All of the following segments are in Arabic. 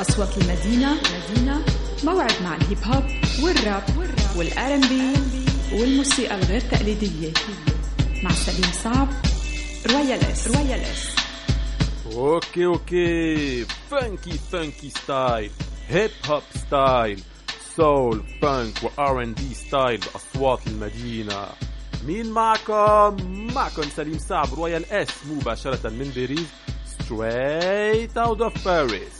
أصوات المدينة مدينة موعد مع ال hip hop وال rap وال R&B والموسيقى الغير تقليدية. مع سليم صعب Royal S Royal S okay okay. funky funky style hip hop style soul funk و R&B style باصوات المدينة. مين معكم؟ معكم سليم صعب Royal S مباشرة من باريس straight out of Paris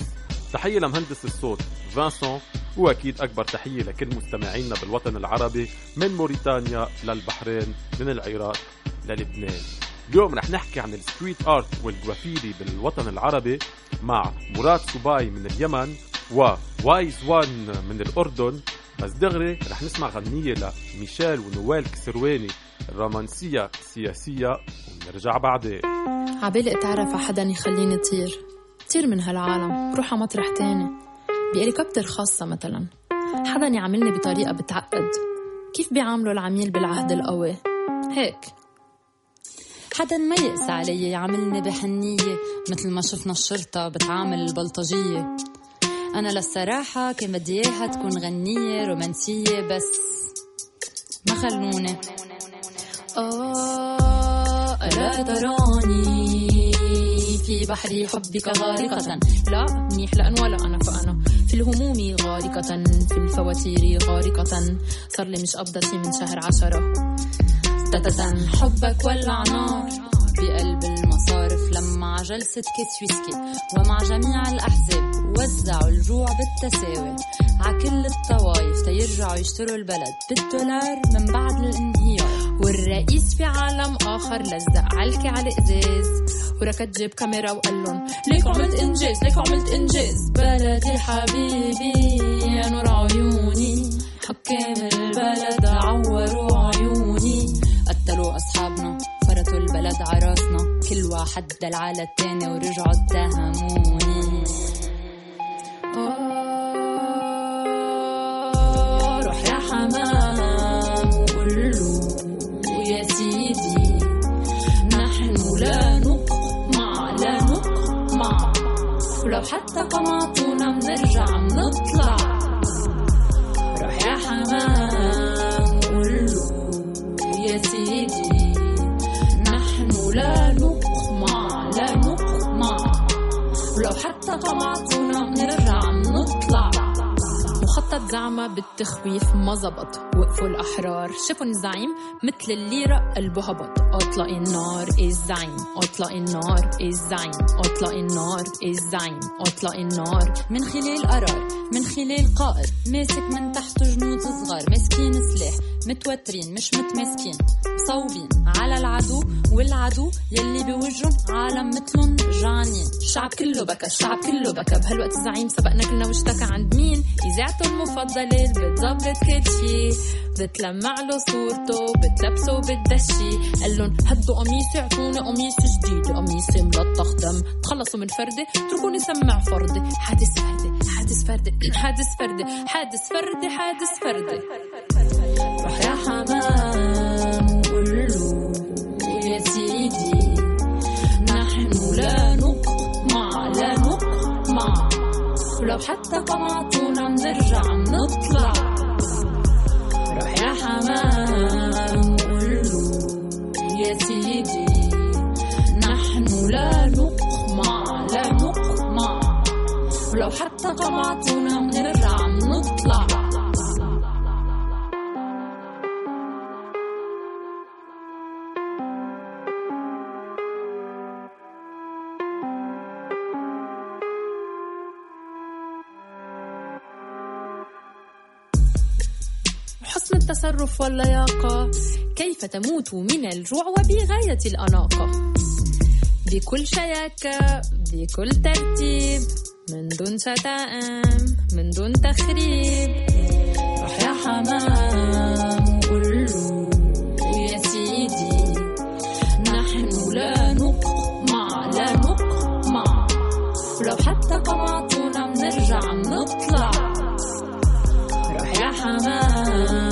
تحية لمهندس الصوت فانسون وأكيد أكبر تحية لكل مستمعينا بالوطن العربي من موريتانيا للبحرين من العراق للبنان اليوم رح نحكي عن ال street art وال graffiti بالوطن العربي مع مراد صباي من اليمن و Wise One من الأردن. بس دغري رح نسمع غنية لميشيل ونوال كسرواني الرومانسية السياسية ونرجع بعدين. عبالي اتعرف على حدا يخليني طير طير من هالعالم روح على مطرح تاني. بهليكوبتر خاصة مثلا. حدا يعاملني بطريقة بتعقد. كيف بيعاملوا العميل بالعهد القوي؟ هيك. حدا ما يقسى علي يعاملني بحنية مثل ما شفنا الشرطة بتعامل البلطجية. أنا للصراحة كان بدي إياها تكون غنية رومانسية بس ما خلوني. آه ألا تراني في بحر حبك غارقة؟ لا منيح لأن ولا أنا فأنا. في الهموم غارقة في الفواتير غارقة. صار لي مش قبضتي من شهر عشرة. تتتن. حبك ولع نار بقلب المصارف. لما جلسة كيس ويسكي ومع جميع الأحزاب وزعوا الجوع بالتساوي. ع كل الطوايف تيرجعوا يشتروا البلد بالدولار من بعد الانهيار. والرئيس في عالم آخر لزق علكي على إزاز. وركض جيب كاميرا وقال لهم ليك عملت إنجاز ليك عملت إنجاز. بلدي حبيبي يا نور عيوني. حكام البلد عوروا عيوني. قتلوا أصحابنا فرطوا البلد عراسنا. كل واحد دل على التاني ورجعوا اتهموني. ولو حتى قمعتونا بنرجع بنطلع. روح يا حمام قول له يا سيدي. نحن لا نقمع لا نقمع. ولو حتى قمعتونا بنرجع بنطلع. مخطط زعمة بالتخويف ما زبط. وقفوا الأحرار. شافوا الزعيم مثل الليرة قلبه هبط أطلق النار الزعيم؟ أطلق النار الزعيم؟ أطلق النار الزعيم؟ أطلق النار. من خلال قرار من خلال قائد. ماسك من تحته جنود صغار. ماسكين سلاح. متوترين مش متماسكين. مصوبين على العدو والعدو يلي بوجهن عالم مثلن جعانين الشعب كله بكى الشعب كله بكى. بهالوقت الزعيم سبقنا كلنا واشتكى عند مين؟ اذاعته المفضله بتظبط كل شي بتلمع له صورته بتلبسه بتدشي قال لهم هدوا قميصي اعطوني قميص جديد. قميصي ملطخ دم. تخلصوا من فردي اتركوني سمع فردي حادث فردي حادث فردي حادث فردي حادث فردي حادث فردي روح ولو حتى قمعتونا بنرجع بنطلع روح يا حمام قول له يا سيدي نحن لا نقمع لا نقمع. ولو حتى قمعتونا بنرجع بنطلع التصرف واللياقة. كيف تموت من الجوع وبغاية الأناقة؟ بكل شياكة بكل ترتيب من دون شتائم من دون تخريب. روح يا حمام قول له يا سيدي. نحن لا نقمع لا نقمع. ولو حتى قمعتونا بنرجع بنطلع روح يا حمام.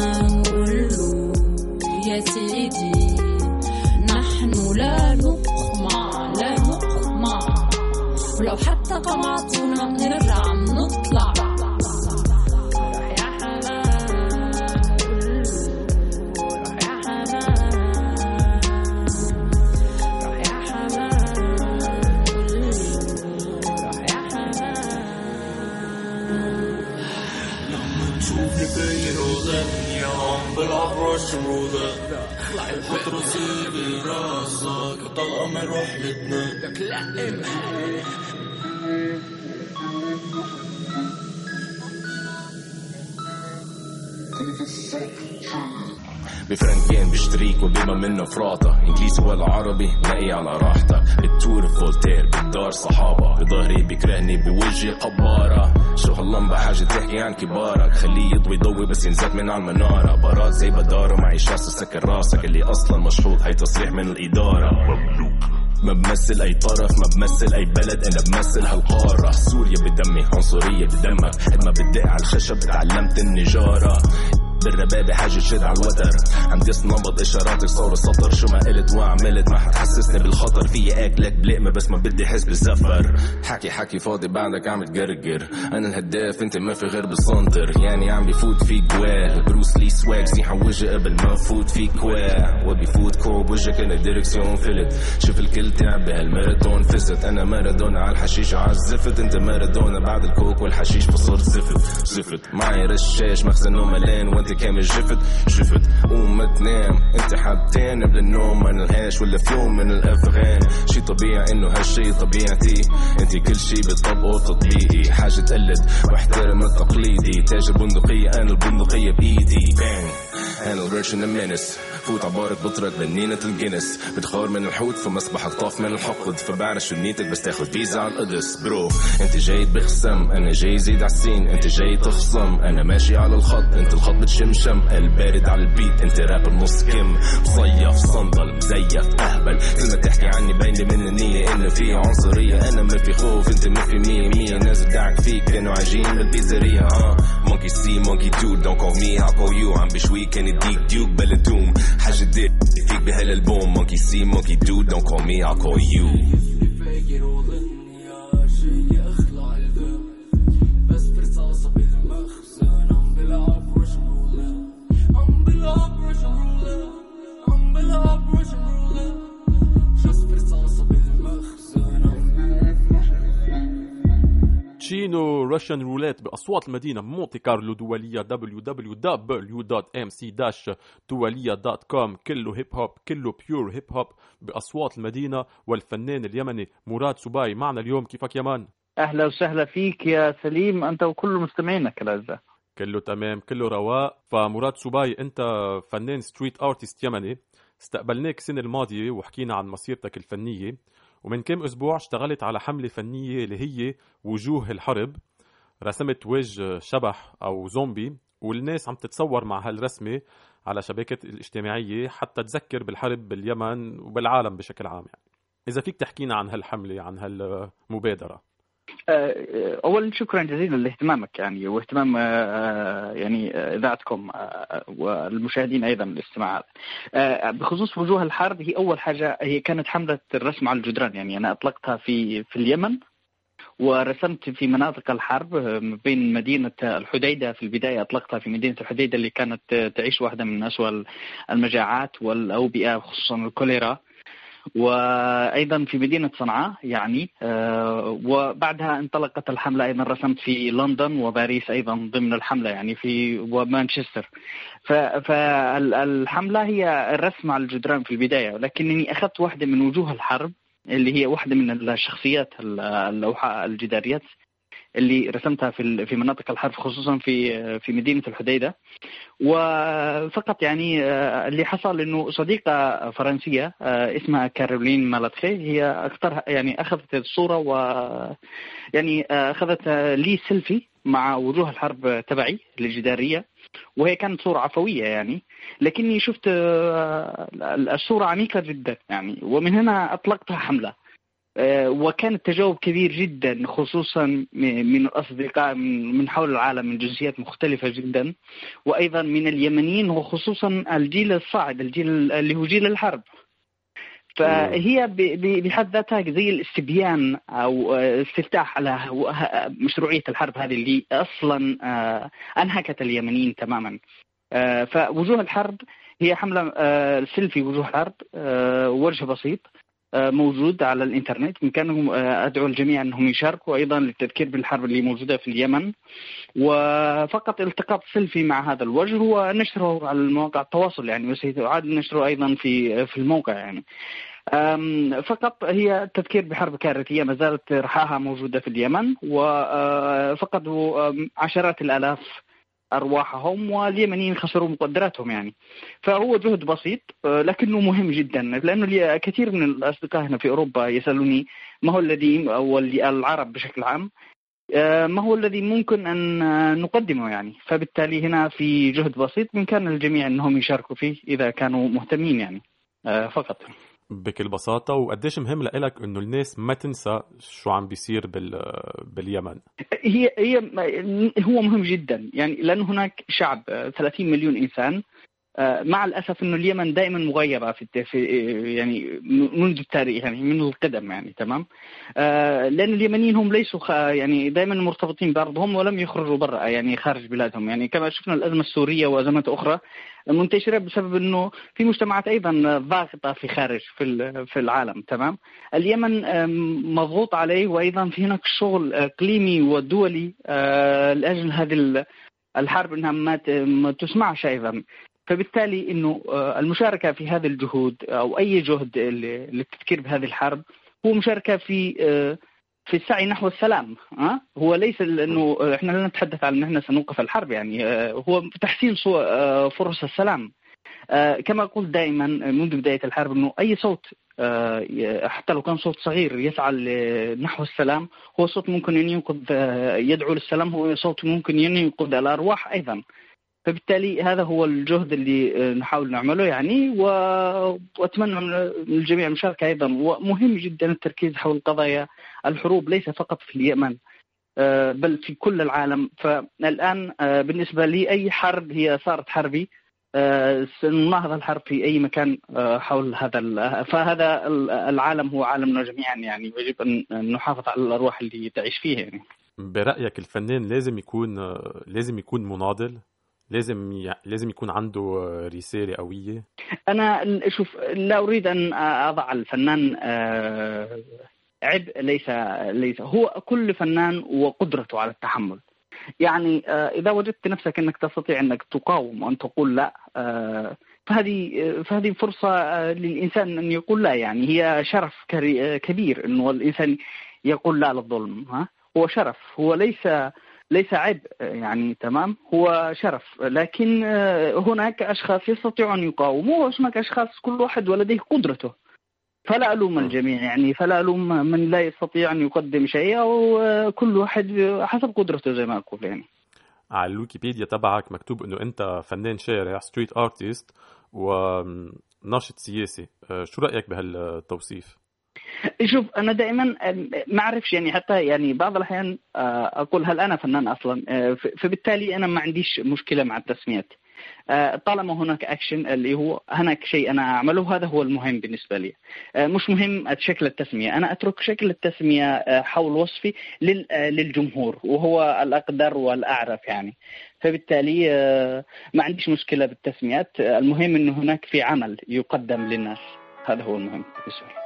فاير وغني عم بلعب رش رولة حط راسي براسك طلقة من رحلتنا بفرنكين بشتريك وبما منه فراطة. إنجليزي ولا عربي نقي على راحتك. بالتور فولتير بالدار صحابة. بظهري بكرهني بوجهي قبارة. شو هاللمبة حاجة تحكي عن كبارك. خليه يضوي ضوي بس ينزل من على المنارة. بارات زي بدارة معي شاصة سكر راسك. اللي أصلا مشحوط هي تصريح من الإدارة. ما بمثل أي طرف ما بمثل أي بلد. أنا بمثل هالقارة. سوريا بدمي عنصرية بدمك. قد ما بدق على الخشب تعلمت النجارة. بالربابة حاجة شد على الوتر. عم دس نبض اشاراتك صور سطر شو ما قلت وعملت ما حتحسسني بالخطر. في اكلك بلقمة بس ما بدي أحس بالزفر حكي حكي فاضي بعدك عم تقرقر. أنا الهداف أنت ما في غير بالسنتر. يعني عم بفوت فيك جواه بروس لي سواج زيحة وجه قبل ما فوت فيك واه وبيفوت كور بوجهك أنا ديركسيون فلت. شوف الكل تعب بهالماراثون. فزت. أنا مارادونا على الحشيش على الزفت أنت مارادونا بعد الكوك والحشيش فصرت. زفت. زفت. معي رشاش مخزنه ملان وأنت كامل جفت جفت. قوم تنام. انت حبتين قبل النوم ما نلهاش ولا في يوم من الأفغان. شي طبيعي إنه هالشي طبيعتي. انت كل شي بطبقه تطبيقي حاجة تقلد واحترم التقليدي. تاج البندقية أنا البندقية بإيدي. بان أنا الريرشن المنس. فوت عبارة بطرك بنينة الجنس بتخار من الحوت فمسبحك طاف من الحقد. فبعرف شو نيتك بس تاخد فيزا على القدس. برو انت جاي بخصم أنا جاي زيد على السين. انت جاي تخصم أنا ماشي على الخط. انت الخط بتشمشم البارد على البيت. انت راب النص كم مصيف صندل مزيف أهبل. كل ما تحكي عني باينة من النية انه في عنصرية. أنا ما في خوف انت ما في مية مية. ناس بدعك فيك كانوا عايشين بالبيزارية ها مونكي سي مونكي دود دونك call me I'll you. عم بشوي كان يديك ديوك بلا دوم حاجة ديك فيك بهالالبوم مونكي سي مونكي دود دونك call me I'll call you. تشينو Russian roulette بأصوات المدينة مونتي كارلو دولية www.mc-دولية.com كله hip hop كله pure hip hop بأصوات المدينة والفنان اليمني مراد سباي معنا اليوم كيفك يا man؟ أهلا وسهلا فيك يا سليم. أنت وكل مستمعينك الأعزاء. كله تمام كله رواق. فمراد سباي أنت فنان street artist يمني. استقبلناك السنة الماضية وحكينا عن مسيرتك الفنية. ومن كم أسبوع اشتغلت على حملة فنية اللي هي وجوه الحرب رسمت وجه شبح أو زومبي والناس عم تتصور مع هالرسمة على شبكة الاجتماعية حتى تذكر بالحرب باليمن وبالعالم بشكل عام يعني. إذا فيك تحكينا عن هالحملة عن هالمبادرة اولا شكرا جزيلا لاهتمامك يعني واهتمام آه، يعني آه، اذاعتكم آه، والمشاهدين أيضا الاستماع آه، بخصوص وجوه الحرب هي أول حاجة هي كانت حملة الرسم على الجدران يعني أنا أطلقتها في في اليمن ورسمت في مناطق الحرب آه، بين مدينة الحديدة في البداية أطلقتها في مدينة الحديدة اللي كانت آه، تعيش واحدة من أسوأ المجاعات والأوبئة خصوصا الكوليرا. وأيضا في مدينة صنعاء يعني آه، وبعدها انطلقت الحملة أيضا رسمت في لندن وباريس أيضا ضمن الحملة يعني في ومانشستر. فالحمله هي الرسم على الجدران في البداية ولكنني أخذت واحدة من وجوه الحرب اللي هي واحدة من الشخصيات اللوحه الجداريات. اللي رسمتها في في مناطق الحرب خصوصا في في مدينة الحديدة. وفقط يعني آه، اللي حصل إنه صديقة فرنسية آه، اسمها كارولين مالاتخي هي اختارها يعني أخذت الصورة و يعني آه، أخذت لي سيلفي مع وجوه الحرب تبعي الجدارية. وهي كانت صورة عفوية يعني لكني شفت الصورة عميقة جدا يعني. ومن هنا أطلقتها حملة. وكان التجاوب كبير جدا خصوصا من الأصدقاء من حول العالم من جنسيات مختلفة جدا. وأيضا من اليمنيين وخصوصا الجيل الصاعد الجيل اللي هو جيل الحرب. فهي بحد ذاتها زي الاستبيان أو آه، استفتاح على مشروعية الحرب هذه اللي أصلا آه، أنهكت اليمنيين تماما. آه، فوجوه الحرب هي حملة آه، سيلفي وجوه الحرب آه، وجه بسيط. آه، موجود على الإنترنت. بامكانهم آه، أدعو الجميع أنهم يشاركوا أيضا للتذكير بالحرب اللي موجودة في اليمن. وفقط التقاط سيلفي مع هذا الوجه ونشره على مواقع التواصل يعني وسيعاد نشره أيضا في في الموقع يعني. فقط هي التذكير بحرب كارثية ما زالت رحاها موجودة في اليمن. وفقدوا أم، عشرات الآلاف أرواحهم واليمنيين خسروا مقدراتهم يعني. فهو جهد بسيط أه، لكنه مهم جدا الي- كثير من الأصدقاء هنا في أوروبا يسألوني ما هو الذي اللي- العرب بشكل عام أه، ما هو الذي ممكن أن أه، نقدمه يعني. فبالتالي هنا في جهد بسيط بإمكان الجميع أنهم يشاركوا فيه إذا كانوا مهتمين يعني فقط. بكل بساطة وقديش مهم لإلك إنه الناس ما تنسى شو عم بيصير بال... باليمن. هي هي هو مهم جدا. يعني لأن هناك شعب آه، 30 مليون إنسان آه، مع الأسف إنه اليمن دائما مغيبه في يعني منذ التاريخ يعني منذ القدم يعني تمام؟ آه، لأن اليمنيين هم ليسوا يعني دائما مرتبطين بأرضهم ولم يخرجوا برا يعني خارج بلادهم. يعني كما شفنا الأزمة السورية وأزمات أخرى منتشرة بسبب إنه في مجتمعات أيضا ضاغطة في خارج في في العالم تمام؟ اليمن مضغوط عليه وأيضا في هناك شغل إقليمي ودولي آه، لأجل هذه ال- الحرب إنها ما تسمعش أيضا. فبالتالي إنه آه، المشاركة في هذه الجهود أو أي جهد للتفكير بهذه الحرب هو مشاركة في آه، في السعي نحو السلام ها هو ليس إنه آه، إحنا لا نتحدث عن إن إحنا سنوقف الحرب يعني آه، هو تحسين آه، فرص السلام. آه، كما قلت دائما منذ بداية الحرب إنه أي صوت آه، حتى لو كان صوت صغير يسعى نحو السلام هو صوت ممكن أن ينقذ آه، يدعو للسلام هو صوت ممكن أن ينقذ الأرواح أيضا. فبالتالي هذا هو الجهد اللي آه، نحاول نعمله يعني. وأتمنى من الجميع المشاركة أيضا. ومهم جدا التركيز حول قضايا الحروب ليس فقط في اليمن آه، بل في كل العالم. فالآن آه، بالنسبة لي أي حرب هي صارت حربي سنناهض الحرب في أي مكان حول هذا فهذا ال- العالم هو عالمنا جميعا يعني ويجب أن نحافظ على الأرواح اللي تعيش فيه يعني. برأيك الفنان لازم يكون لازم يكون مناضل؟ لازم ي... لازم يكون عنده رسالة قوية. أنا شوف لا أريد أن أضع الفنان آه، عبء ليس ليس هو كل فنان وقدرته على التحمل. يعني آه، إذا وجدت نفسك أنك تستطيع أنك تقاوم وأن تقول لا آه، فهذه فهذه فرصة للإنسان أن يقول لا. يعني هي شرف كبير إنه الإنسان يقول لا للظلم ها؟ هو شرف هو ليس ليس آه، يعني تمام هو شرف. لكن آه، هناك أشخاص يستطيعون أن يقاوموا وهناك أشخاص كل واحد ولديه قدرته. فلا ألوم الجميع يعني فلا ألوم من لا يستطيع أن يقدم شيء آه، كل واحد حسب قدرته زي ما أقول يعني. على الويكيبيديا تبعك مكتوب إنه أنت فنان شارع street artist وناشط سياسي. أه، شو رأيك بهالتوصيف؟ شوف أنا دائما ما أعرفش يعني حتى يعني بعض الأحيان آه، أقول هل أنا فنان أصلا؟ آه، فبالتالي أنا ما عنديش مشكلة مع التسميات. آه، طالما هناك اكشن اللي هو هناك شيء أنا أعمله هذا هو المهم بالنسبة لي. مش مهم شكل التسمية. أنا أترك شكل التسمية حول وصفي لل- للجمهور وهو الأقدر والأعرف يعني. فبالتالي ما عنديش مشكلة بالتسميات. المهم إنه هناك في عمل يقدم للناس. هذا هو المهم بالنسبة لي.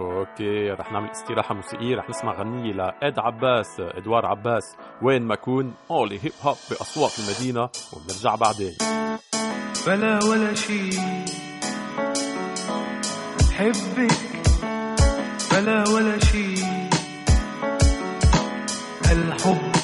okay رح نعمل استراحة موسيقية رح نسمع غنية لإد عباس إدوار عباس وين ما كون اولي hip hop بأصوات المدينة وبنرجع بعدين. بلا ولا شي. حبك بلا ولا شي. الحب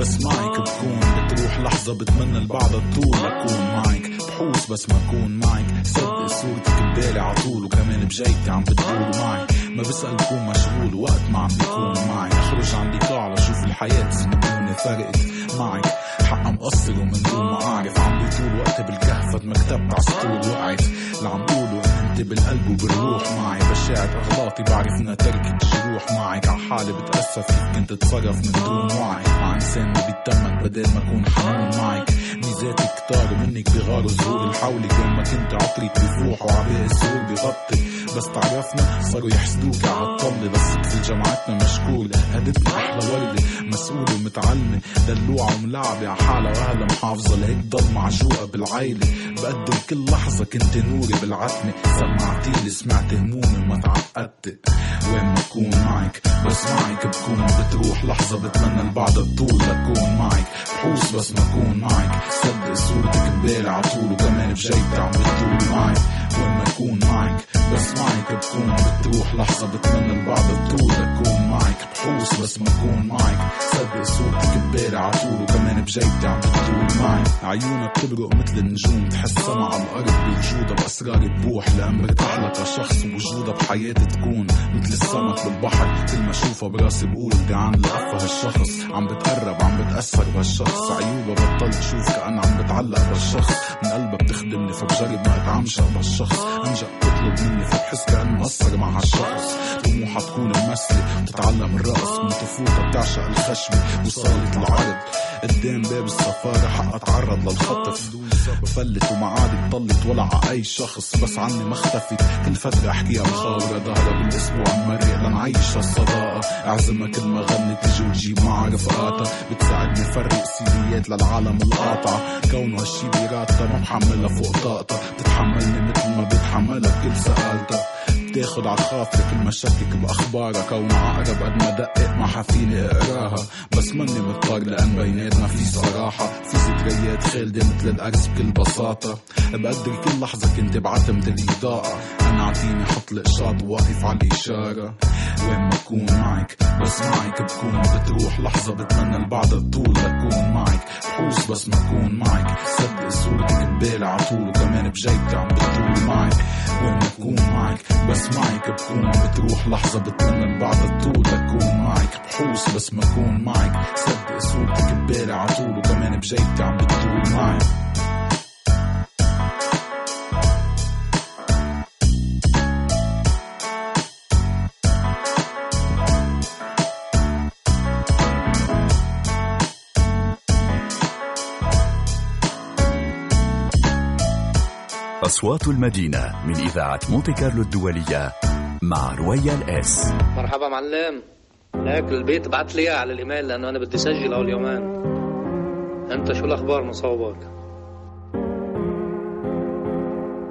بس معك بكون بتروح لحظة بتمنى البعض الطول أكون معك بحوس بس ما أكون معك صدق صورتك ببالي عطول وكمان بجيبتي عم بتقول معي ما بسأل بكون مشغول وقت ما عم بيكون معي أخرج عندي قاع لشوف الحياة زمنوني فرقت معك حق مقصر ومن دون ما أعرف عم بيطول وقتي بالكهف كتبت عالسطول وقعت اللي عم بقوله انت بالقلب وبالروح معي. بشاعر اغلاطي بعرف انها تركت جروح معك ع لحالي بتأسف كيف كنت اتصرف من دون وعي. مع إنسان ما بيتمن بدل ما أكون حنون معك. ميزاتك كتار ومنك بغاروا زهور الحولي يوم ما كنت عطرك بفوح وعباء الزهور بغطي بس تعرفنا صاروا يحسدوك على الطبلة بس مثل جماعتنا مشكور هدتنا أحلى وردة مسؤولة ومتعلمة دلوعة وملعبة على حالها واهلها محافظة. لهيك ضل معشوقة بالعيلة. بقدر كل لحظة كنت نوري بالعتمة. سمعتيلي سمعت همومي وما تعقدت. وين ما أكون معك بس معك بكون بتروح لحظة بتمنى البعد الطول لكون معك بحوس بس ما أكون معك صدق صورتك ببالي عطول وكمان بجيبتي عم بتدور معك وين ما أكون معك بس معك بكون بتروح لحظة بتمنى البعد الطول لكون معك بحوس بس ما اكون معك صدق صورتك ببالي عطول وكمان بجيبتي عم بتدور معك عيونها بتبرق مثل النجوم. تحسها مع الأرض بوجودها باسراري بروح لأن برتاح لك كشخص ووجودها بحياتي تكون. مثل السمك بالبحر. كل ما اشوفها براسي بقول عن لقفة هالشخص عم بتقرب عم بتأثر بهالشخص عيوبها بطلت شوف كأن عم بتعلق بهالشخص من قلبها بتخدمني فبجرب ما اتعمشق بهالشخص انجا بتطلب مني فبحس كأني مقصر مع هالشخص طموحها تكون ممثلة بتتعلم الرقص من طفولتها بتعشق الخشبة وصالة العرض. قدام باب السفارة حق أتعرض للخطف فلت ومعادي بطلت ولا ع أي شخص. بس عني ما اختفت. كل فترة أحكيها بخاورة ظهرها بالأسبوع مرق لنعيش هالصداقة أعزمها كل ما غنت تجي وتجيب معها رفقاتها بتساعدني فرق سيديات للعالم القاطعة كونه هالشي بيراتها ما بحملها فوق طاقتها. بتتحملني مثل ما بتحملها بكل سألتها بتاخد على خاطرك المشكك باخبارها كون عقرب قد ما دقق ما حفيني إقراها. بس ماني مضطر لأن بيناتنا في صراحة. في ذكريات خالدة مثل الارز بكل بساطة. بقدر كل لحظة كنت بعتمد الإضاءة. أنا اعطيني حط الاشارات واقف على الإشارة. وين ما أكون معك بس معك بكون. بتروح لحظة بتمنى البعد الطول لكون معك. بحوس بس ما أكون معك. صدق صورتك ببالي عطول وكمان بجيبتي عم بتدور معك. وين معك بكون بتروح لحظة بتمنى البعد الطول. لكون معك بحوس بس ما اكون معك. صدق صورتك ببالي عطول وكمان بجيبتي عم بتدور معك. أصوات المدينة من إذاعة مونتي كارلو الدولية مع رويال إس. مرحبا معلم. ليك البيت بعت لي على الإيميل لأنه أنا بدي اسجل أول يومين. أنت شو الأخبار مصوبك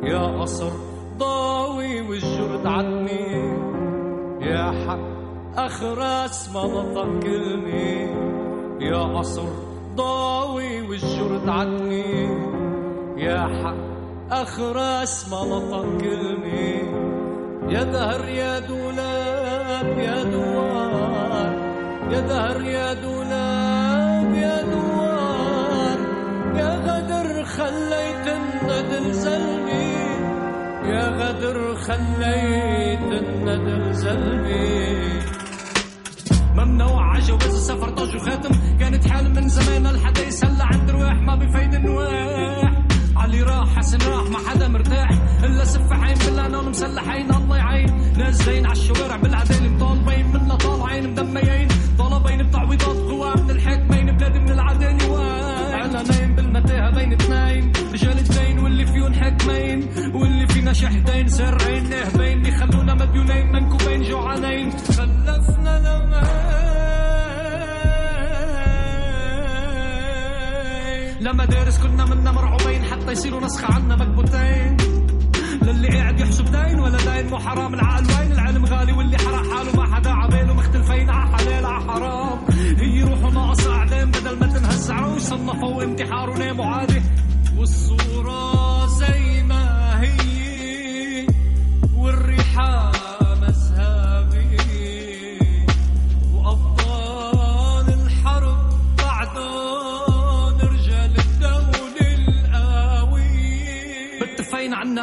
يا قصر ضاوي والجرد عدني يا حق أخرس ما نطق كلمة يا قصر ضاوي والجرد عدني يا حق أخرس ما نطق كلمة يا دهر يا دولاب يا دوار. يا دهر يا دولاب يا دوار. يا غدر خليت الندل زلمي. يا غدر خليت الندل زلمي. ممنوع عجوز سفر طاج وخاتم. كانت حال من زمان الحديث هلا عند رواح ما بفيد النواح. علي راح حسن راح ما حدا مرتاح. إلا سفاحين بالعنان مسلحين الله يعين. نازلين على الشوارع بالعدالة مطالبين منا طالعين مدميين طالبين بتعويضات قوى من الحاكمين بلاد من العدالة اعلانين بالمتاهة بين اثنين. رجال اثنين واللي فيهم حاكمين واللي فينا شحدين سرعين. نهبين يخلونا مديونين منكوبين جوعانين. خلفنا لمين لما دارس كنا منا مرعوبين. حتى يصيروا نسخة عنا مكبوتين للي قاعد يحسب دين ولا دين مو حرام. العقل وين؟ العلم غالي واللي حرق حاله ما حدا عباله مختلفين ع حلال ع حرام. هي روحه ناقص اعلام بدل ما تنهز عروش صنفوا انتحار وناموا عادي. والصورة زي ما هي. والريحة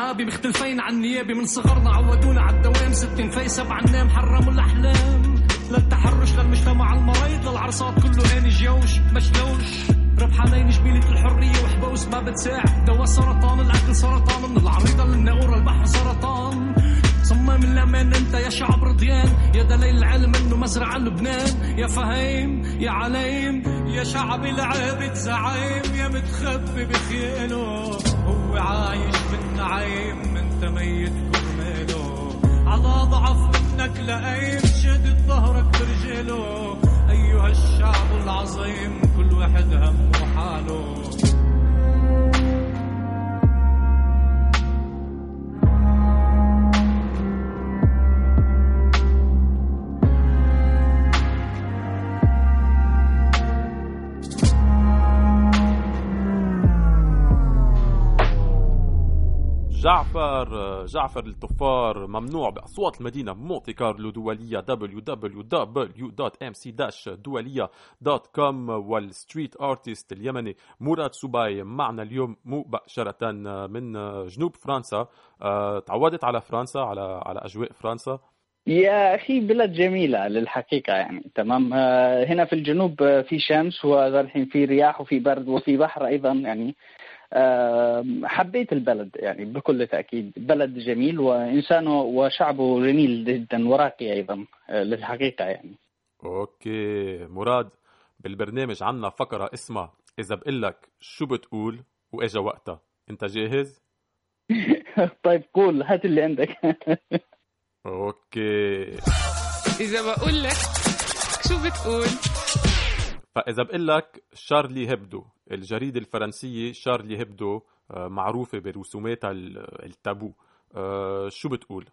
نابي مختلفين عن نيابي من صغرنا عودونا على الدوام. ستين في سبع نام حرموا الأحلام. للتحرش للمجتمع المريض للعرصات كله هاني جوش مشلوش ربحانين جميلة الحرية وحبوس ما بتساعد دواء سرطان الأكل سرطان. من العريضة للناقورة البحر سرطان. صمم الأمان أنت يا شعب رضيان. يا دليل العلم ما مزرعة لبنان. يا فهيم يا عليم يا شعب العابد زعيم يا متخبي بخياله هو عايش بالنعيم انت ميت كرماله على ضعف منك لقيم شدد ظهرك برجاله أيها الشعب العظيم كل واحد همه حاله جعفر جعفر الطفار ممنوع بأصوات المدينة مونتي كارلو دولية www.mc-doualiya.com وال street artist اليمني مراد سبيع معنا اليوم مباشرة من جنوب فرنسا. أه، تعودت على فرنسا على على أجواء فرنسا؟ يا أخي بلد جميلة للحقيقة يعني تمام. آه، هنا في الجنوب آه، في شمس والحين في رياح وفي برد وفي بحر أيضا يعني. آه، حبيت البلد يعني بكل تأكيد. بلد جميل وإنسانه وشعبه جميل جدا وراقي أيضا آه، للحقيقة يعني. أوكي. مراد بالبرنامج عنا فقرة اسمها إذا بقول لك شو بتقول وإجا وقتها. أنت جاهز؟ طيب قول هات اللي عندك. أوكي. إذا بقول لك شو بتقول. فإذا بقول لك شارلي هيبدو الجريدة الفرنسية شارلي هيبدو آه، معروفة برسوماتها ال- التابو آه، شو بتقول؟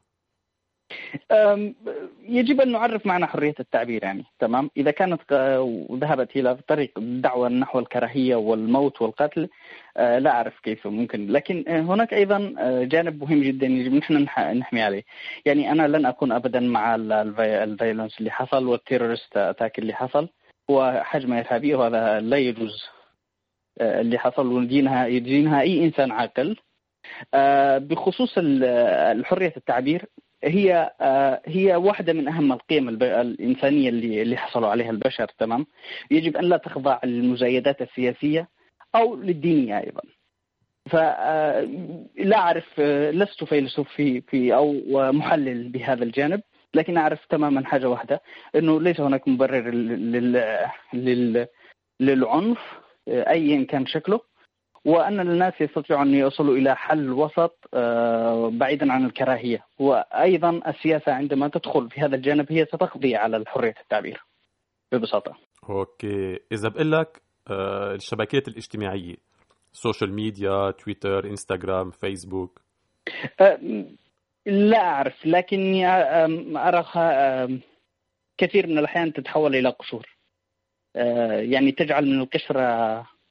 يجب أن نعرف معنى حرية التعبير يعني تمام؟ إذا كانت وذهبت إلى طريق الدعوة نحو الكراهية والموت والقتل آه، لا أعرف كيف ممكن لكن هناك أيضا جانب مهم جدا يجب نحن نح- نحمي عليه. يعني أنا لن أكون ابدا مع ال- ال vio- ال violence اللي حصل وال terrorist attack اللي حصل. وحجم ارهابي وهذا لا يجوز. آه، اللي حصل ويدينها يدينها أي إنسان عاقل. آه، بخصوص ال- الحرية التعبير هي آه، هي واحدة من أهم القيم الإنسانية اللي اللي حصلوا عليها البشر تمام؟ يجب أن لا تخضع للمزايدات السياسية أو للدينية أيضا. فلا أعرف لست فيلسوف في في أو محلل بهذا الجانب. لكن أعرف تماما حاجة واحدة أنه ليس هناك مبرر لل لل لل للعنف آه، أيا كان شكله وأن الناس يستطيعوا أن يصلوا إلى حل وسط آه، بعيدا عن الكراهية. وأيضا السياسة عندما تدخل في هذا الجانب هي ستقضي على حريه التعبير ببساطة. okay. إذا بقول لك آه، الشبكات الاجتماعية social media تويتر انستغرام فيسبوك لا أعرف لكني آم، اراها آم، كثير من الأحيان تتحول إلى قشور. آه، يعني تجعل من القشرة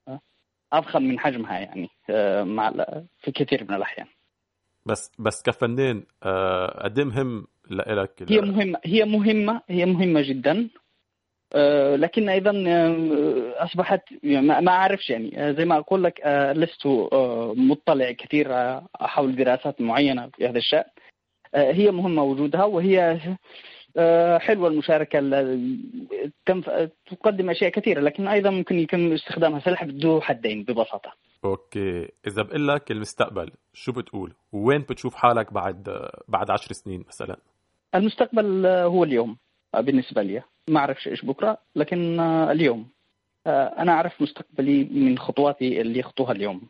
آه، أضخم من حجمها يعني آه، مع في كثير من الأحيان. بس بس كفنان آه، قد إيه مهم لإلك هي مهمة هي مهمة هي مهمة جدا. آه، لكن أيضا آه، أصبحت يعني ما أعرفش يعني. آه، زي ما أقول لك آه، لست آه، مطلع كثير آه، حول دراسات معينة في هذا الشأن. آه، هي مهمة وجودها وهي آه، حلوة المشاركة تقدم أشياء كثيرة لكن أيضا ممكن يكون استخدامها سلاح ذو حدين ببساطة. أوكي. إذا بقول لك المستقبل شو بتقول؟ وين بتشوف حالك بعد آه، بعد عشر سنين مثلا؟ المستقبل آه، هو اليوم آه، بالنسبة لي. ما أعرفش إيش بكرة لكن آه، اليوم. آه، أنا أعرف مستقبلي من خطواتي اللي أخطوها اليوم.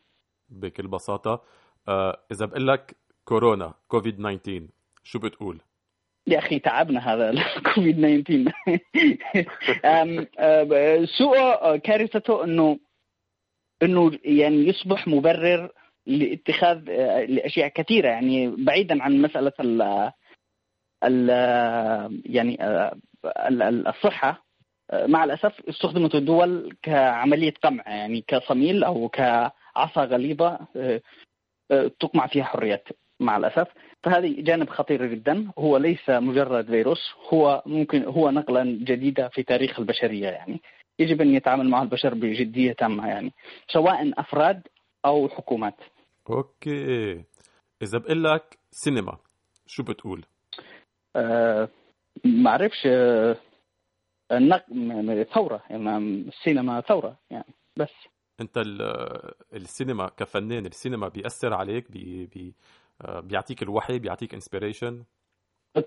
بكل بساطة. آه، إذا بقول لك كورونا كوفيد 19 شو بتقول؟ يا أخي تعبنا هذا الكوفيد 19 أم، آه، سوء آه، كارثته أنه أنه يعني يصبح مبرر لاتخاذ آه، لأشياء كثيرة. يعني بعيدا عن مسألة ال ال يعني ال- ال- الصحة. آه، مع الأسف استخدمت الدول كعملية قمع. يعني كصميل أو كعصا غليظة آه، تقمع فيها حريات. مع الأسف. فهذه جانب خطير جدا. هو ليس مجرد فيروس هو ممكن هو نقلة جديدة في تاريخ البشرية يعني. يجب أن يتعامل معها البشر بجدية تامة يعني سواء أفراد أو حكومات. أوكي. إذا بقول لك سينما شو بتقول؟ آه، ما أعرفش. آه، النق... ثورة يعني السينما ثورة يعني بس. أنت ال- السينما كفنان السينما بيأثر عليك بي بي بيعطيك الوحي بيعطيك inspiration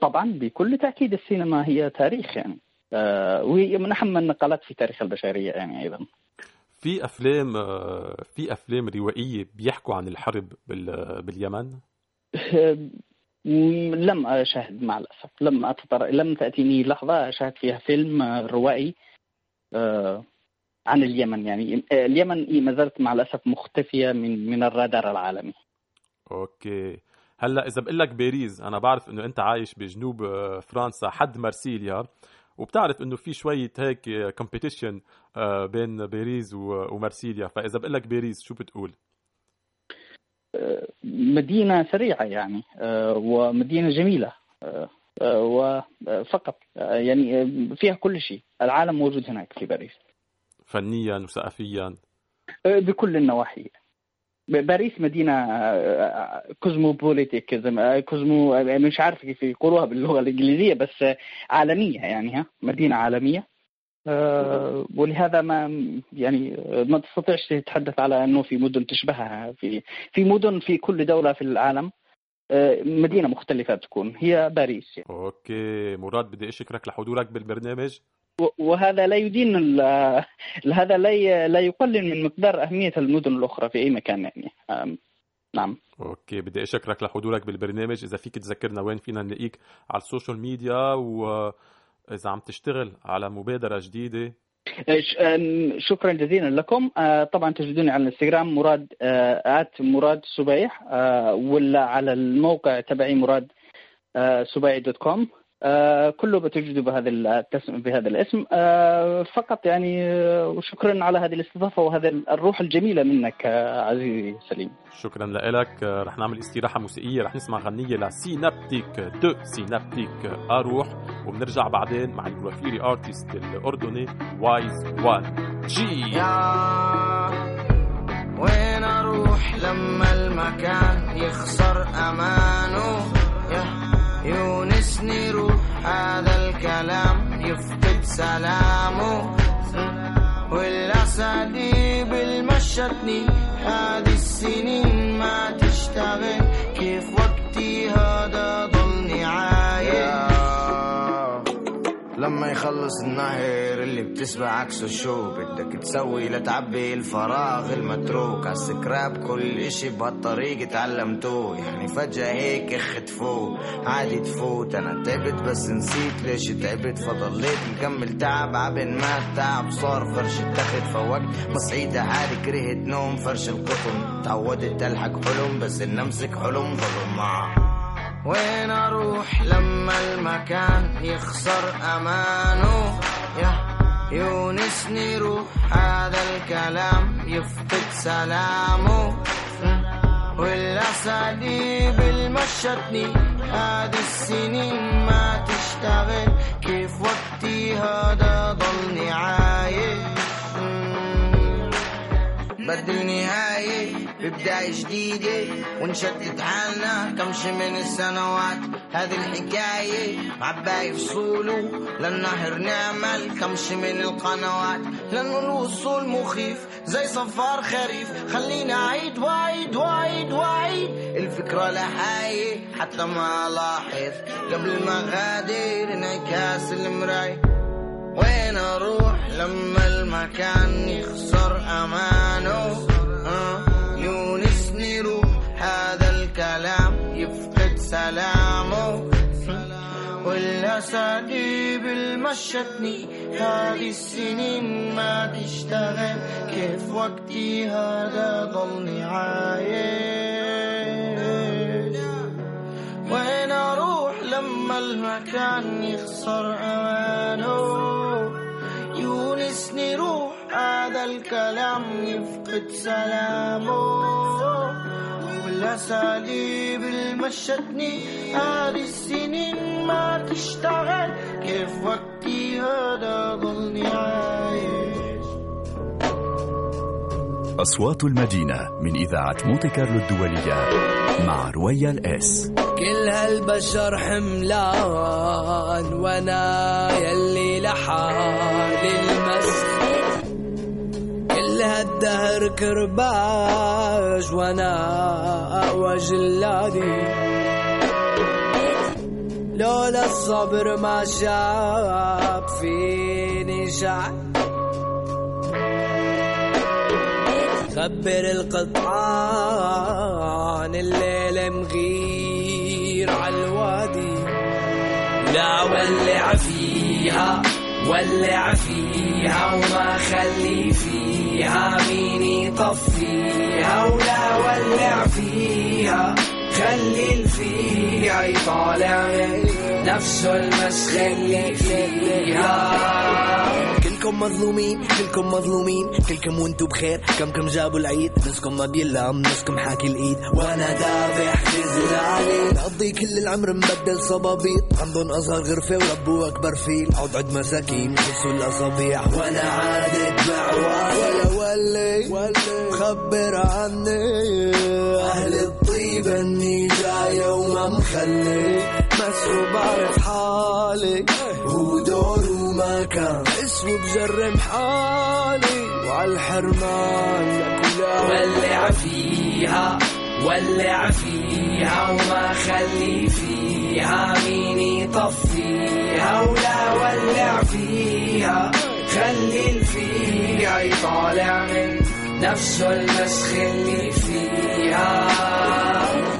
طبعا بكل تأكيد السينما هي تاريخ يعني. آه، وهي من أهم النقلات في تاريخ البشرية يعني أيضا. في أفلام آه، في أفلام روائية بيحكوا عن الحرب بال- باليمن؟ م- لم أشاهد مع الأسف. لم أتطر... لم تأتيني لحظة أشاهد فيها فيلم آه، روائي آه، عن اليمن يعني. آه، اليمن ما زالت مع الأسف مختفية من من الرادار العالمي. okay. هلأ إذا بقول لك باريس أنا بعرف إنه أنت عايش بجنوب آه، فرنسا حد مرسيليا وبتعرف إنه في شوية هيك competition بين باريس ومرسيليا فإذا بقول لك باريس شو بتقول؟ آه، مدينة سريعة يعني آه، آه، آه، وفقط آه، يعني آه، فيها كل شيء. العالم موجود هناك في باريس. فنيا وثقافيا. بكل النواحي. باريس مدينة آه، cosmopolitic cosmo آه، مش عارف كيف يقولوها باللغة الإنجليزية بس عالمية يعني ها مدينة عالمية آه، ولهذا ما يعني ما تستطيعش تتحدث على إنه في مدن تشبهها في في مدن في كل دولة في العالم آه، مدينة مختلفة بتكون هي باريس يعني. okay مراد بدي أشكرك لحضورك بالبرنامج وهذا لا يدين هذا لا لا يقلل من مقدار أهمية المدن الأخرى في أي مكان يعني. نعم. okay بدي أشكرك لحضورك بالبرنامج. إذا فيك تذكرنا وين فينا نلاقيك على ال social media واذا عم تشتغل على مبادرة جديدة. شكرا جزيلا لكم. طبعا تجدوني على الإنستغرام مراد at مراد سبيع ولا على الموقع تبعي مراد سبيعي دوت كوم. كله بتجدوا بهذا التسم بهذا الاسم. آه، فقط يعني آه، وشكرا على هذه الاستضافة وهذا الروح الجميلة منك آه، عزيزي سليم. شكرا لك. رح نعمل استراحة موسيقية رح نسمع غنية لسينابتيك دو سينابتيك أروح وبنرجع بعدين مع الوفيري ارتست الأردني وايز وان جي وين أروح لما المكان يخسر أمانه؟ يونسني روح هذا الكلام يفقد سلامه. والأساليب المشتني هذه السنين ما تشتغل. كيف وقتي هذا ضلني عايش لما يخلص النهر اللي بتسبع عكسه شو بدك تسوي لتعبي الفراغ المتروك. عالسكراب كل إشي بهالطريق تعلمتوه. يعني فجأة هيك اختفوه عادي تفوت. أنا تعبت بس نسيت ليش تعبت. فضليت مكمل تعب. عبن ما التعب صار فرش التخت. فوقت مصعيدة هادي كرهت نوم. فرش القطن. تعودت ألحق حلم بس ان أمسك حلم. ظلم معه. وين أروح لما المكان يخسر أمانه؟ يا يونسني روح هذا الكلام يفقد سلامه. والاساليب المشتني هذه السنين ما تشتغل. كيف وقتي هذا ضلني عايش؟ بدل نهاية ببداية جديدة ونشتت حالنا كمش من السنوات. هذه الحكاية عباية فصوله للنهر نعمل كمش من القنوات. لأنه الوصول مخيف زي صفار خريف. خلينا أعيد وأعيد وأعيد وأعيد الفكرة لحاية حتى ما لاحظ قبل ما غادر انعكاس المراية وين أروح لما المكان يخسر أمانه؟ آه، يونسني روح هذا الكلام يفقد سلامه. والاساليب المشتني هذه السنين ما تشتغل. كيف وقتي هذا ضلني عايش؟ وين أروح لما المكان يخسر أمانه؟ يونسني روح هذا الكلام يفقد سلامه. والأساليب المشتني هذه السنين ما تشتغل. كيف وقتي هذا ضلني عايش؟ أصوات المدينة من إذاعة مونتي كارلو الدولية مع رويال إس. كل هالبشر حملان وأنا يلي لحالي. هالدهر كرباج وأنا اقوى جلادي لولا الصبر ما شاب في شعر خبر القطعان الليل مغير عالوادي لا ولع فيها ولع فيها وما خلي فيها. مين يطفيها ولا ولع فيها. خلي الفيها يطالع نفسه المسخ اللي فيها. كلكم مظلومين كلكم مظلومين كلكم وانتو بخير. كم كم جابوا العيد نسكم ما بيلام نسكم حاكي الإيد. وأنا دافع جزلالي نقضي كل العمر مبدل صبابيط. عندهم أصغر غرفة وربوا أكبر فيل. عود عد مساكين يحسوا الأصابيع. وأنا عادت بعوالي ولا ولي خبر عني. أهل الطيب إني جاي وما مخلي. مسحوب بعرف حالي. ودور ومكان. اسمه بجرم حالي. وعالحرمان لكلها ولع فيها ولع فيها وما خلي فيها. مين يطفيها ولا ولع فيها. خلي الفيها يطالع من نفسه المسخ اللي فيها.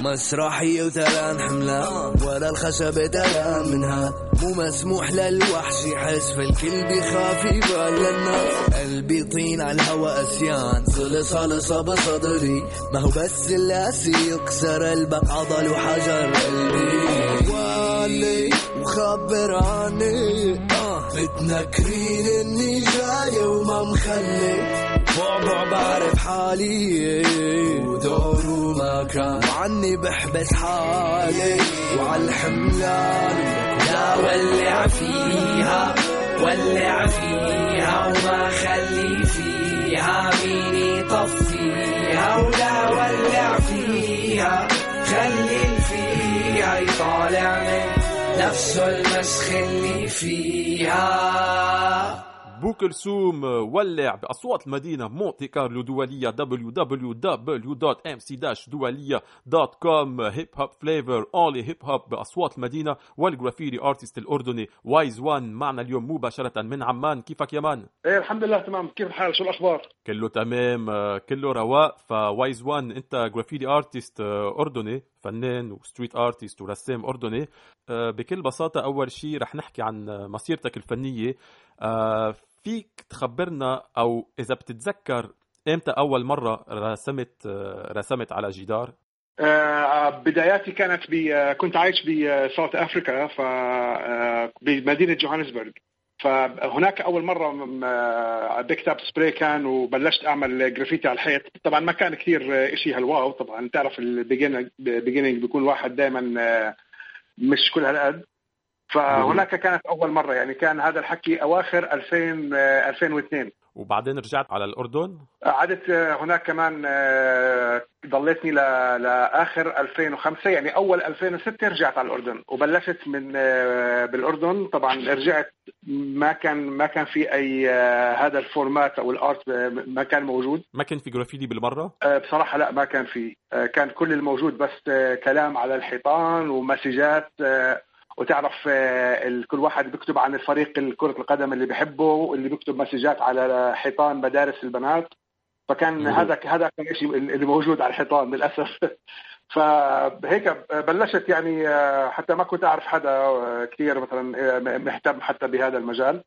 مسرحية وثلان حملان ولا الخشبة تلان منها. مو مسموح للوحش يحس فالكل بيخاف يبان للناس قلبي طين على الهوى أسيان. صلص صلصة بصدري ما هو بس اللاسي يكسر قلبك عضل وحجر قلبي. والي وخبر عني آه. بتنكرين إني جاي وما مخلي. بعبع بعرف حالي ودور ومكان وعني بحبس حالي وعالحملان لا ولع فيها ولع فيها وما خلي فيها. مين يطفيها ولا ولع فيها؟ خلي فيها يطالع من نفسه المسخ اللي فيها. بو كلثوم ولع بأصوات المدينة مونتي كارلو دولية www.mc-doualiya.com hip hop flavor only hip hop بأصوات المدينة وال graffiti artist الأردني وايز وان معنا اليوم مباشرة من عمان. كيفك يا man؟ إيه الحمد لله تمام. كيف الحال؟ شو الأخبار؟ كله تمام آه، كله رواق. فوايز وان أنت graffiti artist آه، أردني فنان و street artist ورسام أردني. آه، بكل بساطة أول شيء رح نحكي عن آه، مسيرتك الفنية. آه، فيك تخبرنا أو إذا بتتذكر إمتى أول مرة رسمت آه، رسمت على جدار؟ آه بداياتي كانت ب آه، كنت عايش ب South Africa ف آه، بمدينة جوهانسبرغ فهناك أول مرة آه، بكتب spray can وبلشت أعمل جرافيتي على الحيط. طبعا ما كان كثير شيء هال wow طبعا. تعرف ال beginning بيكون واحد دائما مش كل هالقد. فهناك كانت أول مرة يعني كان هذا الحكي أواخر 2000 آه، 2002 وبعدين رجعت على الأردن؟ قعدت آه، هناك كمان آه، ضليتني لآخر 2005 يعني أول 2006 رجعت على الأردن. وبلشت من آه، بالأردن. طبعا رجعت ما كان ما كان في أي آه، هذا ال format أو ال art آه، ما كان موجود. ما كان في جرافيتي بالمرة؟ آه، بصراحة لا ما كان في. آه، كان كل الموجود بس آه، كلام على الحيطان ومسجات آه، وتعرف آه، كل واحد بيكتب عن الفريق كرة القدم اللي بحبه واللي بيكتب مسجات على حيطان مدارس البنات. فكان. هذا هذا كان الشيء اللي موجود على الحيطان للأسف. فهيك بلشت يعني آه، حتى ما كنت أعرف حدا آه، كثير مثلا مهتم حتى بهذا المجال.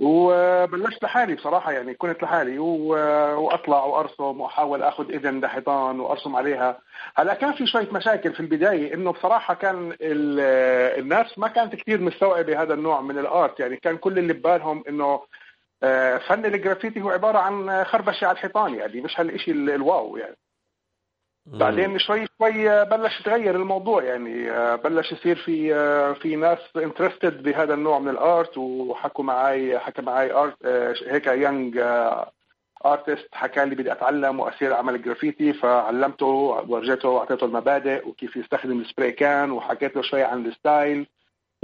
وبلشت لحالي بصراحة يعني كنت لحالي وأطلع وأرسم وأحاول آخذ إذن لحيطان وأرسم عليها. هلا كان في شوية مشاكل في البداية إنه بصراحة كان ال- الناس ما كانت كثير مستوعبة هذا النوع من ال art. يعني كان كل اللي ببالهم إنه آه، فن الجرافيتي هو عبارة عن خربشة على الحيطان يعني مش هالشيء ال- ال wow يعني. بعدين شوي شوي بلش يتغير الموضوع. يعني آه، بلش يصير في آه، في ناس interested بهذا النوع من ال art وحكوا معي حكى معي art آه، هيك young artist حكى لي بدي أتعلم وأصير أعمل جرافيتي فعلمته ورجيته واعطيته المبادئ وكيف يستخدم ال spray can وحكيت له شوي عن ال style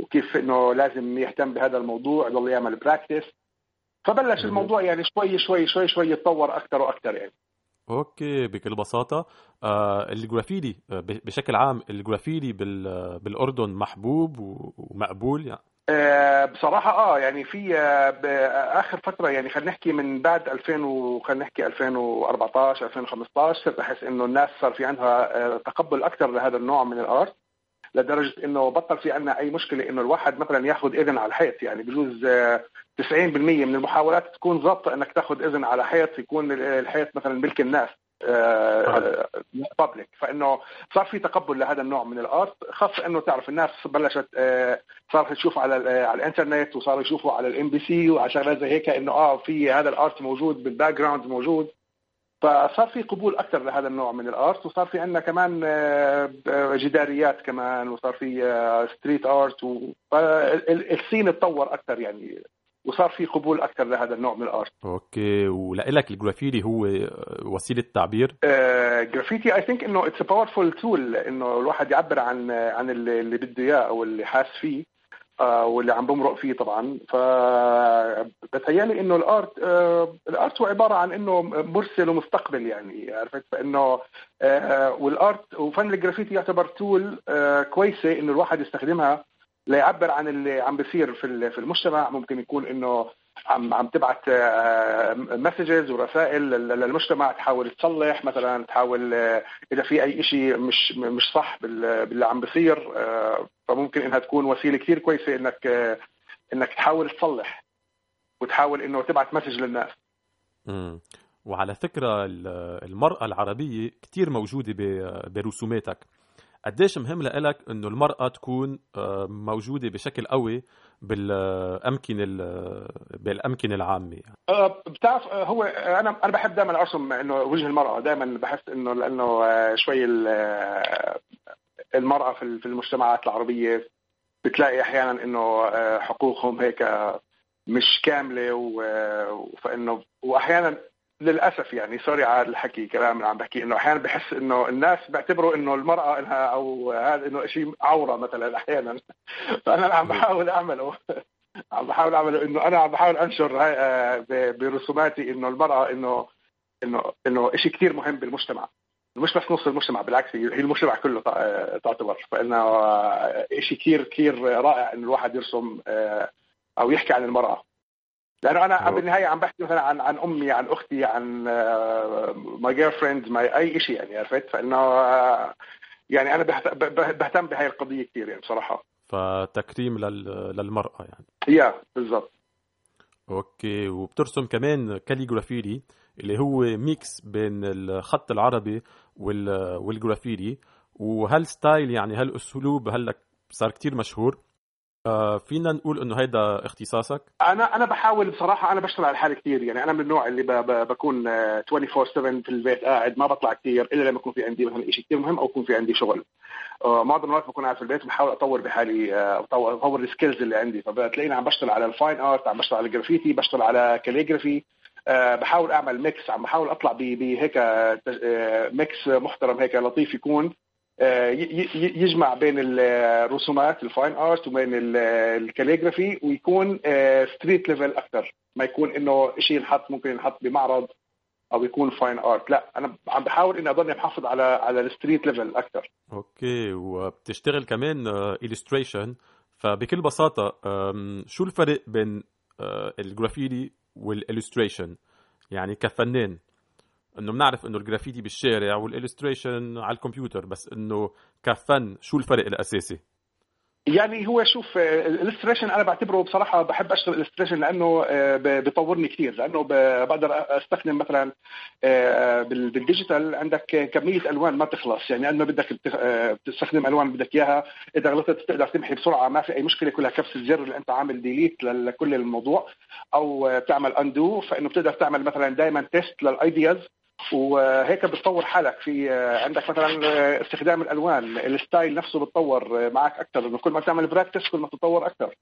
وكيف إنه لازم يهتم بهذا الموضوع يضل يعمل practice فبلش الموضوع يعني شوي شوي شوي شوي يتطور أكثر وأكثر يعني. okay بكل بساطة. آه الجرافيتي آه، بشكل عام الجرافيتي بال- بالأردن محبوب ومقبول يعني. آه، بصراحة آه يعني في بآخر فترة يعني خلينا نحكي من بعد 2000 وخلينا نحكي 2014 2015 صرت احس إنه الناس صار في عندها تقبل أكثر لهذا النوع من الأرت لدرجة إنه بطل في عندنا أي مشكلة إنه الواحد مثلا ياخذ إذن على الحيط يعني بجوز 90% من المحاولات تكون ظابطة إنك تاخذ إذن على حيط يكون الحيط مثلا ملك الناس بابليك فإنه صار في تقبل لهذا النوع من الآرت. خاصه إنه تعرف الناس بلشت آه، صارت تشوف على آه، على الإنترنت وصاروا يشوفوا على الام بي سي وعلى شغلات زي هيك إنه آه في هذا ال art موجود بال background موجود. فصار في قبول أكثر لهذا النوع من ال art. وصار في عندنا كمان آه، آه، جداريات كمان. وصار في street art وال scene اتطور أكثر يعني. وصار في قبول أكثر لهذا النوع من ال art. okay ولك الجرافيتي هو وسيلة تعبير؟ جرافيتي I think إنه it's powerful tool إنه الواحد يعبر عن عن اللي, بده إياه أو اللي حاس فيه آه، واللي عم بمرق فيه طبعا. ف بتهيألي إنه ال art آه، ال art هو عبارة عن إنه مرسل ومستقبل يعني عرفت؟ فإنه آه، وال art وفن الجرافيتي يعتبر tool كويسة إنه الواحد يستخدمها ليعبر عن اللي عم بيصير في في المجتمع. ممكن يكون إنه عم عم تبعت messages ورسائل لل- للمجتمع تحاول تصلح مثلا تحاول آه، إذا في أي شيء مش مش صح بال- باللي عم بيصير آه، فممكن إنها تكون وسيلة كثير كويسة إنك آه، إنك تحاول تصلح وتحاول إنه تبعت مسج للناس. مم. وعلى فكرة ال- المرأة العربية كتير موجودة برسوماتك. قديش مهم لك إنه المرأة تكون آه، موجودة بشكل قوي بالامكنه ال- بالأمكنة العامة آه، بتعرف آه، هو آه، أنا أنا بحب دائما أرسم إنه وجه المرأة دائما بحس إنه لأنه آه، شوي ال- آه، المرأة في ال- في المجتمعات العربية بتلاقي أحيانا إنه آه، حقوقهم هيك مش كاملة و- فإنه واحيانا للأسف يعني سوري على الحكي كلام اللي عم بحكي إنه أحيانا بحس إنه الناس بيعتبروا إنه المرأة انها أو هذا إنه شيء عورة مثلا أحيانا. فأنا اللي عم بحاول أعمله. عم بحاول أعمله إنه أنا عم بحاول أنشر آه، برسوماتي إنه المرأة إنه إنه إنه شيء كثير مهم بالمجتمع. مش بس نص المجتمع بالعكس هي المجتمع كله آه، تعتبر. فإنه آه، شيء كثير كثير رائع إنه الواحد يرسم أو يحكي عن المرأة. لأنه أنا بالنهاية عم بحكي مثلا عن عن أمي عن أختي عن my girlfriend my أي شيء يعني عرفت؟ فإنه آه، يعني أنا بهتم بهاي القضية كثير يعني بصراحة. فتكريم لل- للمرأة يعني. yeah بالضبط. okay وبترسم كمان calligraffiti اللي هو mix بين الخط العربي وال والجرافيتي وهال style يعني هالأسلوب هلأ صار كتير مشهور. فينا نقول إنه هيدا اختصاصك؟ أنا أنا بحاول بصراحة أنا بشتغل على حالي كثير يعني أنا من النوع اللي ب ب بكون آه، 24 7 في البيت قاعد ما بطلع كثير إلا لما يكون في عندي مثلا شيء كثير مهم أو يكون في عندي شغل. آه، معظم الوقت بكون قاعد في البيت بحاول أطور بحالي آه، اطور أطور ال skills اللي عندي. فبتلاقيني عم بشتغل على ال fine art عم بشتغل على الجرافيتي بشتغل على calligraphy آه، بحاول أعمل mix عم بحاول أطلع بهيك آه، آه، mix محترم هيك لطيف يكون. آه، يجمع بين الرسومات ال fine art وبين ال- ال calligraphy ويكون street level أكثر. ما يكون إنه شيء ينحط ممكن ينحط بمعرض أو يكون fine art لا أنا عم بحاول إني أضلني محافظ على على ال street level أكثر. okay وبتشتغل كمان illustration. فبكل بساطة آم، شو الفرق بين آه، الجرافيتي وال illustration يعني كفنان. إنه بنعرف إنه الجرافيتي بالشارع وال illustration على الكمبيوتر بس إنه كفن شو الفرق الأساسي؟ يعني هو شوف ال illustration أنا بعتبره بصراحة بحب أشتغل ال illustration لأنه آه، بيطورني كثير لأنه بقدر أستخدم مثلا آه، بال- بال digital عندك كمية ألوان ما بتخلص يعني ما بدك آه، بتستخدم ألوان بدك إياها إذا غلطت بتقدر تمحي بسرعة ما في أي مشكلة كلها كبسة زر اللي أنت عامل delete لكل الموضوع أو بتعمل undo فإنه بتقدر تعمل مثلا دائما test لل ideas وهيك بتطور حالك في آه، عندك مثلا آه، استخدام الألوان ال style نفسه بتطور آه، معك أكثر إنه كل ما تعمل practice كل ما تتطور أكثر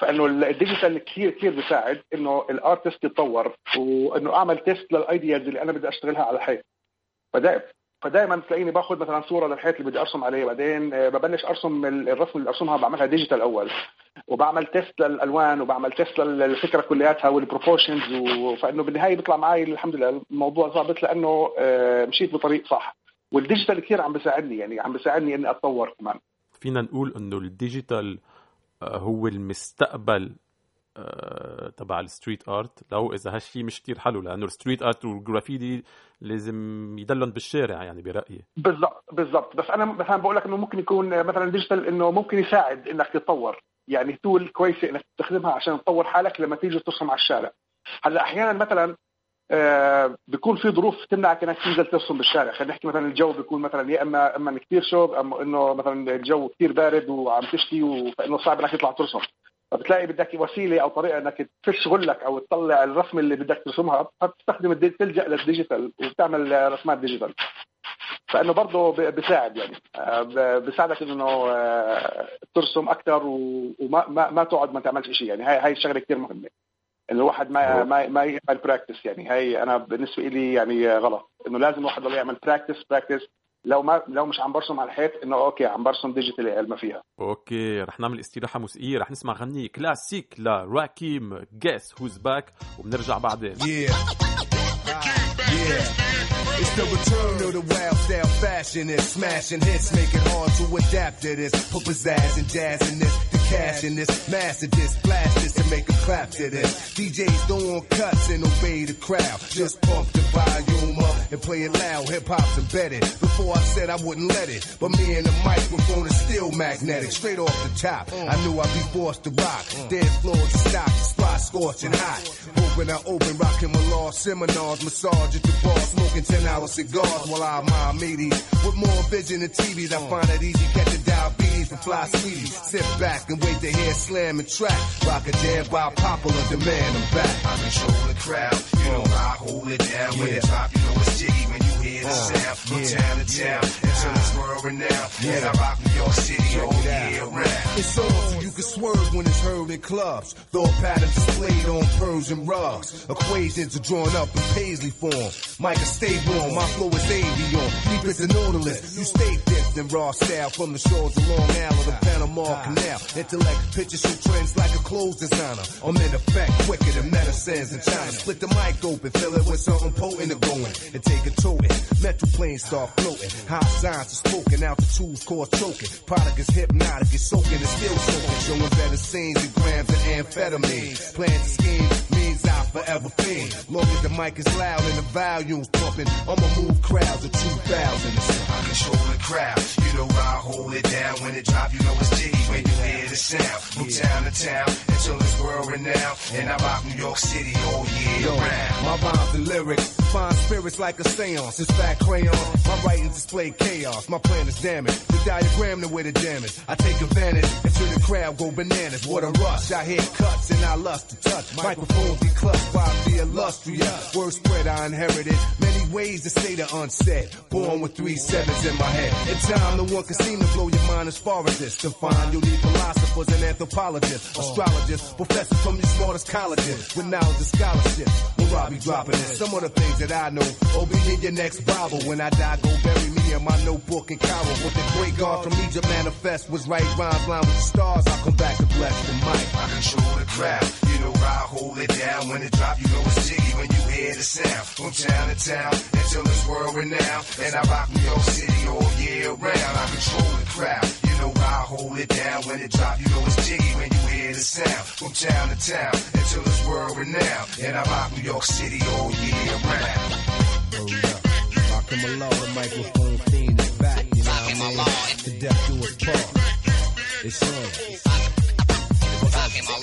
فإنه ال digital كثير كثير بيساعد إنه ال artist يتطور وإنه أعمل test لل ideas اللي أنا بدي أشتغلها على الحيط فدا فدائما تلاقيني باخذ مثلا صورة للحيط اللي بدي أرسم عليه بعدين آه، ببلش أرسم ال- الرسم اللي أرسمها بعملها digital أول. وبعمل test للألوان وبعمل test للفكرة كلياتها وال proportions فإنه بالنهاية بيطلع معي الحمد لله الموضوع ظابط لأنه آه، مشيت بطريق صح. وال digital كثير عم بيساعدني يعني عم بيساعدني إني أتطور كمان. فينا نقول إنه ال digital آه، هو المستقبل تبع ال street art. لو إذا هالشيء مش كتير حلو لأنه ال street art والجرافيتي لازم يدلن بالشارع يعني برأيي. بالضبط بالضبط. بس أنا مثلا بقول لك إنه ممكن يكون مثلا digital إنه ممكن يساعد إنك تتطور. يعني tool كويسة إنك تستخدمها عشان تطور حالك لما تيجي ترسم على الشارع. هلأ أحيانا مثلا آه بيكون في ظروف تمنعك إنك تنزل ترسم بالشارع. خلينا نحكي مثلا الجو بيكون مثلا يا إما إما كثير شوب اما إنه مثلا الجو كثير بارد وعم تشتي فإنه صعب إنك تطلع ترسم. فبتلاقي بدك وسيلة أو طريقة إنك تفش غلك أو تطلع الرسمة اللي بدك ترسمها فبتستخدم. تلجأ لل digital وبتعمل رسمات digital. فإنه برضه بيساعد يعني. آه، بيساعدك إنه آه، ترسم أكثر وما ما, ما تقعد ما تعملش شيء يعني. هاي هاي الشغلة كثير مهمة. إنه الواحد ما ما ما يعمل practice يعني. هاي أنا بالنسبة لي يعني غلط. إنه لازم الواحد يعمل practice practice لو ما لو مش عم برسم على الحيط إنه okay عم برسم digitally ما فيها. okay رح نعمل استراحه موسيقيه رح نسمع غنية كلاسيك لراكيم guess who's back وبنرجع بعدين. It's the return of the wild style fashion. Is smashing hits, make it hard to adapt to this. Put pizzazz and jazz in this, the cash in this, master this, blast this and make a clap to this. DJs don't want cuts and obey the crowd. Just pump the volume up and play it loud. Hip hop's embedded. Before I said I wouldn't let it, but me and the microphone is still magnetic. Straight off the top, I knew I'd be forced to rock. Dead floors stock, spot scorching hot. Hoping I open, rocking my law seminars, massage at the bar, smoking 10 hour cigars while I'm my meaties. With more vision than TVs, I find it easy catching from fly sweeties. Sit back and wait to hear slam and track. Rock a jam by popular demand, I'm back. I control the crowd, you know I hold it down. When it drop, you know it's jiggy when you hear the uh, sound. From town to town, until it's world renowned. And I rock New York City all year round. It's on so you can swerve when it's heard in clubs. Thought patterns displayed on Persian rugs. Equations are drawn up in paisley form. Micah, stay warm, my flow is avion. Deep as the Nautilus, you stay dipped in raw style from the shores of Long Island to Panama Canal. Intellect pictures show trends like a clothes designer. I'm in effect quicker than medicines in China. Split the mic open, fill it with something potent and going, and take a toting. Metal planes start floating. High science is spoken, altitudes cause choking. Product is hypnotic, it's soaking, it's still soaking. Showing better scenes and grams of amphetamine. Plans to scheme means I forever fiend. Long as the mic is loud and the volume's pumping, I'ma move crowds of 2,000. I control the crowd, you know I hold it down. When it drop, you know it's jiggy when you hear the sound. From town to town until it's world renowned. And I rock New York City all year Yo, round. My rhymes and lyrics find spirits like a seance. It's fat crayon. My writings display chaos. My plan is damaged. The diagram the way the damage. I take advantage until the crowd go bananas. What a rush. I hear cuts and I lust to touch. Microphones be clutched by the illustrious. Word spread I inherited. Many ways to say the unsaid. Born with three sevens in my head. In time, no one can seem to blow your mind as far To find you'll need philosophers and anthropologists, oh. astrologists, professors from the smartest colleges with knowledge and scholarship. Will I be dropping in some of the things that I know? Or be in your next Bible. When I die, go bury me in my notebook in Cairo. What the great God from Egypt manifest was right rhymes line with the stars. I'll come back to bless the mic. I control the crowd. You know I hold it down. When it drop, you know it's jiggy when you hear the sound. From town to town until it's world renowned. And I rock New York City all year round. I control the crowd. You know I hold it down. When it drop, you know it's jiggy when you hear the sound. From town to town until it's world renowned. And I rock New York City all year round. Rockin' my law, the microphone fiend is back. You know what I mean? To death do us part. It's on. Rockin' my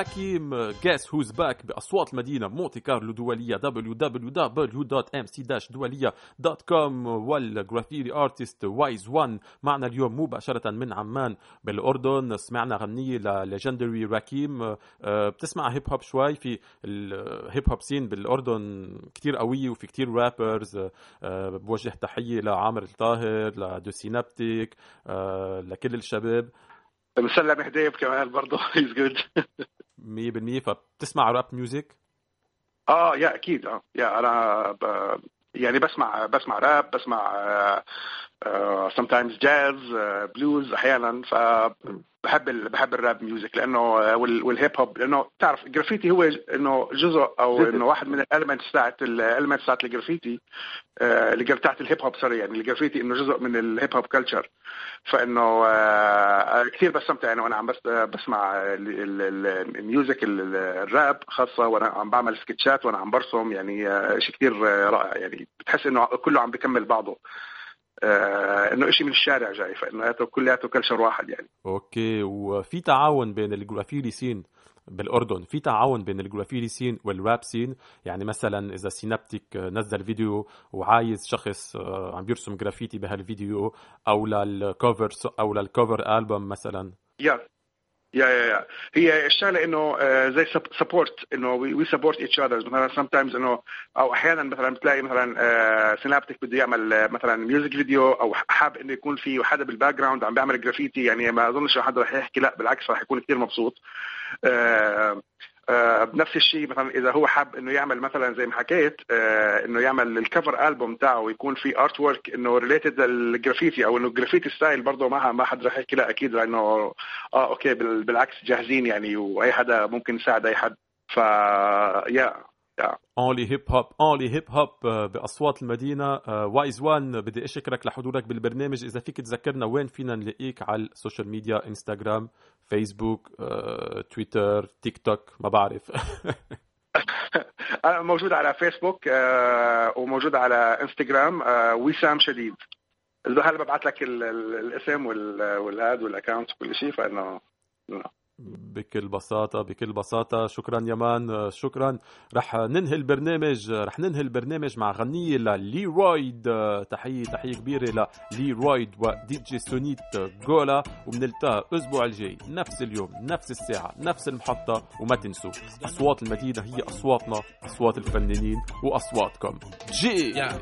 راكيم guess who's back بأصوات المدينة مونتي كارلو دولية www.mc-دوليه.com وال graffiti artist وايز 1 معنا اليوم مباشرة من عمان بالأردن سمعنا غنية لل legendary راكيم آه، بتسمع hip hop شوي في ال hip hop scene بالأردن كتير قوية وفي كتير rappers بوجه تحية لعامر الطاهر لدو سينابتيك آه، لكل الشباب. مسلم هديب كمان برضه he's good 100% فبتسمع rap music آه yeah أكيد آه yeah أنا ب... يعني بسمع بسمع راب بسمع sometimes jazz blues أحيانا فبحب ال... بحب ال rap music لأنه آه، وال... وال hip hop لأنه تعرف الجرافيتي هو إنه جزء أو إنه واحد من ال elements تاعت ال elements تاعت الجرافيتي آه، اللي تاعت ال hip hop sorry يعني الجرافيتي إنه جزء من ال hip hop culture فإنه آه، كثير بستمتع يعني وأنا عم بس بسمع ال- ال- ال- ال music ال- ال- الراب خاصة وأنا عم بعمل sketchات وأنا عم برسم يعني شيء كثير رائع يعني بتحس إنه كله عم بكمل بعضه. آه، إنه شيء من الشارع جاي فإنه كلياته culture واحد يعني. okay. وفي تعاون بين ال graffiti scene بالأردن في تعاون بين ال graffiti scene وال rap scene. يعني مثلا إذا سينابتيك نزل فيديو وعايز شخص آه، عم بيرسم جرافيتي بهالفيديو أو لل cover أو لل cover album مثلا. yeah yeah yeah yeah هي الشغله انه زي support انه we support each others مثلا sometimes انه أو أحيانا مثلا بتلاقي مثلا سينابتيك بده يعمل آه، مثلا music video أو حاب إنه يكون في حدا بال background عم بيعمل جرافيتي يعني ما أظنش حدا رح يحكي لأ بالعكس رح يكون كثير مبسوط. آه، بنفس الشيء مثلا إذا هو حاب إنه يعمل مثلا زي ما حكيت آه، إنه يعمل ال cover album تاعه يكون في artwork إنه related لل graffiti أو إنه ال graffiti style برضه ما ما حد رح يحكي لا أكيد لأنه آه okay بال- بالعكس جاهزين يعني وأي حدا ممكن يساعد أي حد. ف يا اونلي هيب هوب اونلي هيب هوب بأصوات المدينة. وايز وان بدي أشكرك لحضورك بالبرنامج. إذا فيك تذكرنا وين فينا نلاقيك على ال social media انستغرام فيسبوك آه، تويتر تيك توك ما بعرف. أنا موجود على فيسبوك آه، وموجود على انستغرام آه، وسام شديد. هلا ببعث لك ال- ال- الاسم وال- وال add وال account وكل شيء فانه بكل بساطة بكل بساطة شكرا يا man آه، شكرا. رح ننهي البرنامج رح ننهي البرنامج مع غنية للي رويد تحية تحية كبيرة للي رويد ودي جي سونيت جولا. وبنلتقى الأسبوع الجاي نفس اليوم نفس الساعة نفس المحطة. وما تنسوا أصوات المدينة هي أصواتنا أصوات الفنانين وأصواتكم. جي! Yeah,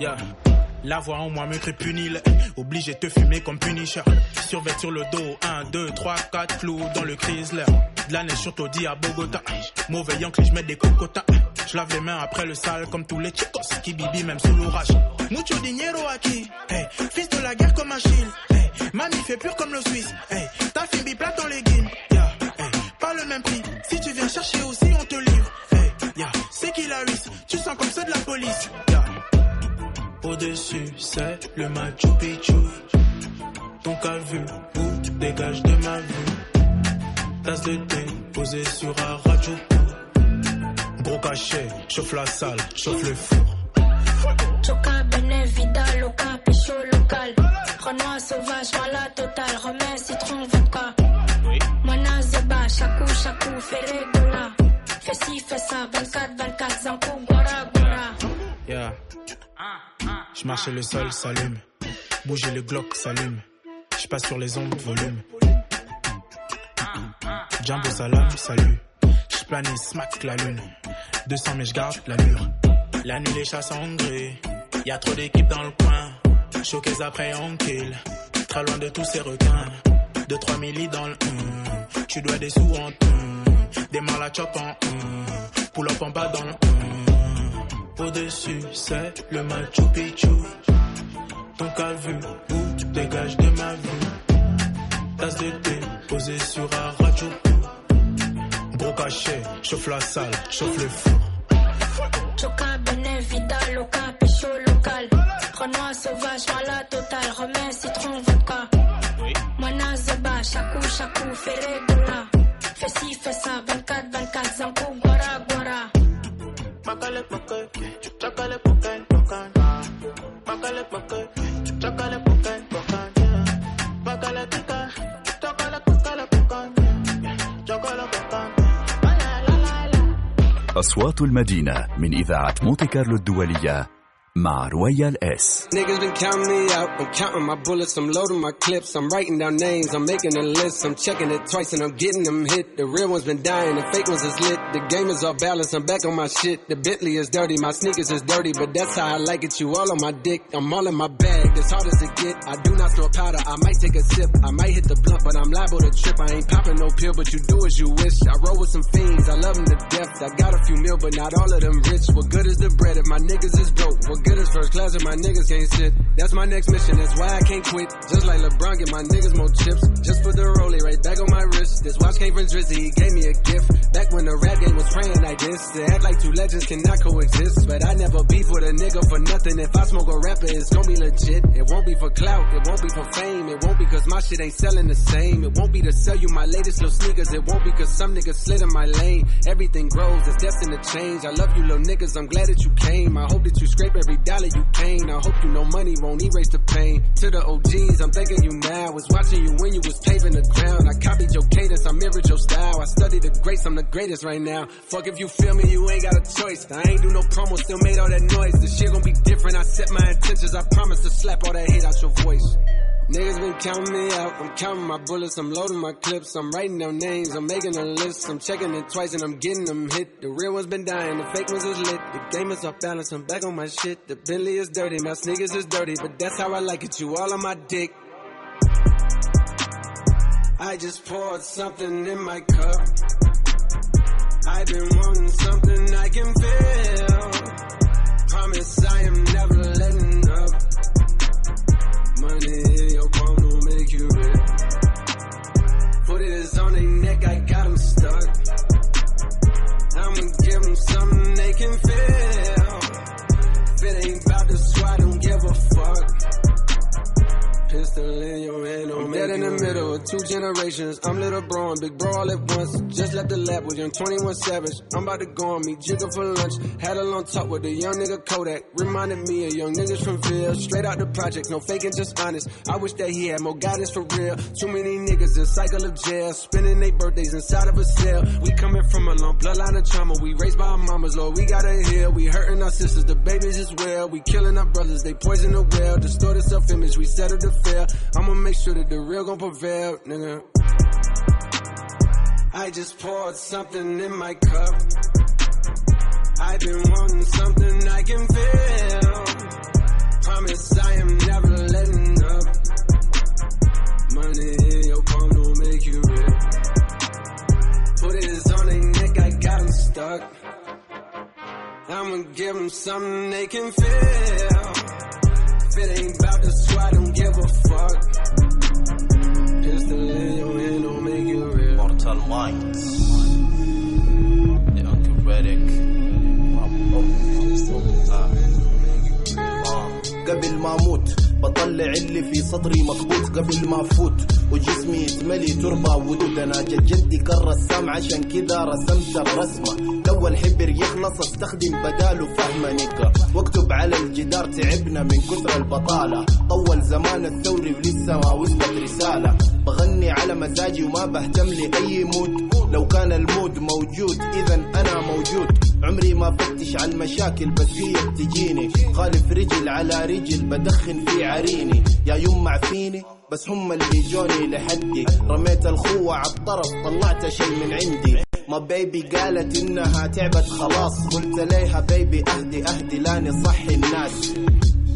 yeah. La voix en moi me crée punile, obligé de te fumer comme Punisher. Survêt sur le dos, 1, 2, 3, 4, flou dans le Chrysler. De la neige sur à Bogota. Mauvais yank, je mets des cocotas. Je lave les mains après le sale comme tous les chicos qui bibi même sous l'orage. Mucho dinero aquí, hey, fils de la guerre comme Achille. Hey, mami fait pur comme le Suisse. Hey, ta fille biplate dans les guines. Pas le même prix. Si tu viens chercher aussi, on te livre. C'est qui la ruisse Tu sens comme ceux de la police. Au-dessus, c'est le Machu Picchu. Ton calvul, ou dégage de ma vue. Tasse de thé, posée sur Harajuku. Gros cachet, chauffe la salle, chauffe le four. Choca, Benet, Vidal, Loca, Pécho, local. Renoir sauvage, voilà total. Remets, citron, vodka. Mona, Zeba, Chakou, Chakou, Ferré, Gola. Fais ci, fais ça, 24, 24, Zankou, Gora, Gora. Yeah. Je marche et le sol s'allume. Bouger le Glock s'allume. Je passe sur les ondes, volume. Jumbo salam, salut. Je planais, smack la lune. 200 mais je garde la mure. La nuit les chats sont gris. Y a trop d'équipes dans le coin. Choqués après on kill. Très loin de tous ces requins. 2-3 milli dans le hum. Tu dois des sous en hum. Des mal à chop en hum. Pull up en bas dans le. Au-dessus, c'est le Machu Picchu. Ton calvul, ou dégage de ma vue? Tasse de thé, posée sur Harajuku. Gros cachet, chauffe la salle, chauffe le four. Choca, Benet, Vidal, Loca, Pécho, local. Renoir sauvage, voilà total. Remets, citron, vodka. Mona, Zeba, Chakou, Chakou, Ferré, Gola. Fais ci, fais ça, 24, أصوات المدينة من إذاعة موتي كارلو الدولية مع رويال اس Niggas been counting me out. I'm counting my bullets. I'm loading my clips. I'm writing down names. I'm making a list. I'm checking it twice and I'm getting them hit. The real ones been dying. The fake ones is lit. The game is off balance. I'm back on my shit. The Bentley is dirty. My sneakers is dirty, but that's how I like it. You all on my dick. I'm all in my bag. As hard as it get. I do not snort powder. I might take a sip. I might hit the blunt, but I'm liable to trip. I ain't popping no pill, but you do as you wish. I roll with some fiends. I love them to death. I got a few mil, but not all of them rich. What good is the bread if my niggas is broke? What good is first class if my niggas can't sit? That's my next mission. That's why I can't quit. Just like LeBron, get my niggas more chips. Just put the rollie right back on my wrist. This watch came from Drizzy. He gave me a gift. Back when the rap game was praying like this. To act like two legends cannot coexist. But I never beef with a nigga for nothing. If I smoke a rapper, it's gonna be legit. It won't be for clout. It won't be for fame. It won't be cause my shit ain't selling the same. It won't be to sell you my latest little sneakers. It won't be cause some niggas slid in my lane. Everything grows. It's destined to change. I love you little niggas. I'm glad that you came. I hope that you scrape every dollar you came. I hope you know money won't erase the pain. To the OGs, I'm thanking you now. Was watching you when you was paving the ground. I copied your cadence. I mirrored your style. I studied the greats. I'm the greatest right now. Fuck if you feel me, you ain't got a choice. I ain't do no promo. Still made all that noise. The shit gon' be different. I set my intentions. I promise to slap all that hate out your voice. Niggas been counting me out. I'm counting my bullets. I'm loading my clips. I'm writing down names. I'm making a list. I'm checking it twice and I'm getting them hit. The real ones been dying. The fake ones is lit. The game is off balance. I'm back on my shit. The Bentley is dirty. My sneakers is dirty. But that's how I like it. You all on my dick. I just poured something in my cup. I've been wanting something I can feel. Promise I am never letting up. Money in your palm don't make you real. Put on their neck, I got them stuck. I'ma give them something they can feel. If it ain't about the squad, don't give a fuck. Pistol in your hand, I'm dead in the middle of two generations. I'm little bro and big bro all at once. Just left the lab with young 21 Savage. I'm about to go on me, jigger for lunch. Had a long talk with a young nigga Kodak. Reminded me of young niggas from Ville. Straight out the project, no faking, just honest. I wish that he had more guidance for real. Too many niggas in cycle of jail. Spending their birthdays inside of a cell. We coming from a long bloodline of trauma. We raised by our mamas, Lord, we gotta heal. We hurting our sisters, the babies as well. We killing our brothers, they poison the well. Distorted self image, we settle to I'ma make sure that the real gon' prevail, nigga. I just poured something in my cup. I've been wanting something I can feel. Promise I am never letting up. Money in your palm don't make you real. Put it on their neck, I got them stuck. I'ma give them something they can feel. It ain't about the squad, don't give a fuck. Pistol in your hand don't make you real. Mortal Minds لأنكل ريدك قبل ما أموت بطلع اللي في صدري مكبوت قبل ما افوت وجسمي يتملي تربة. ودود أنا جد جدي كالرسام عشان كذا رسمت الرسمة. لو الحبر يخلص استخدم بداله فهم نكا واكتب على الجدار تعبنا من كثر البطالة. طول زمان الثوري ولسه ما وصلت رسالة. بغني على مزاجي وما بهتم لأي مود. لو كان المود موجود إذا أنا موجود. عمري ما فتش على المشاكل بس هي بتجيني خالف رجل على رجل بدخن في عريني. يا يمع فيني. بس هم اللي جوني لحدي رميت الخوة على الطرف طلعت شيء من عندي. ما بيبي قالت إنها تعبت خلاص. قلت ليها بيبي أهدي أهدي لاني صحي الناس.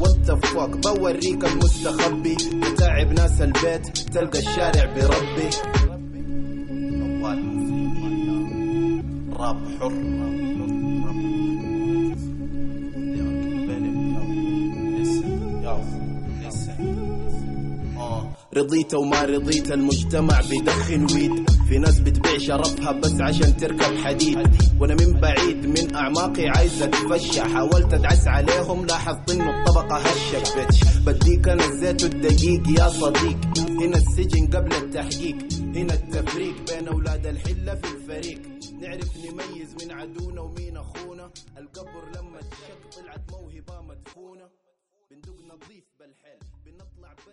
وات فوك بوريك المستخبي. بتعب ناس البيت تلقى الشارع بربي. راب حر رضيت وما رضيت المجتمع بدخن ويد. في ناس بتبيع شرفها بس عشان تركب حديد. وأنا من بعيد من أعماقي عايز اتفشى حاولت أدعس عليهم لاحظت إنه الطبقة هشت. بتش بديك أنا الزيت والدقيق يا صديق. هنا السجن قبل التحقيق. هنا التفريق بين أولاد الحلة في الفريق. نعرف نميز من عدونا ومين أخونا. القبر لما تشق طلعت موهبة.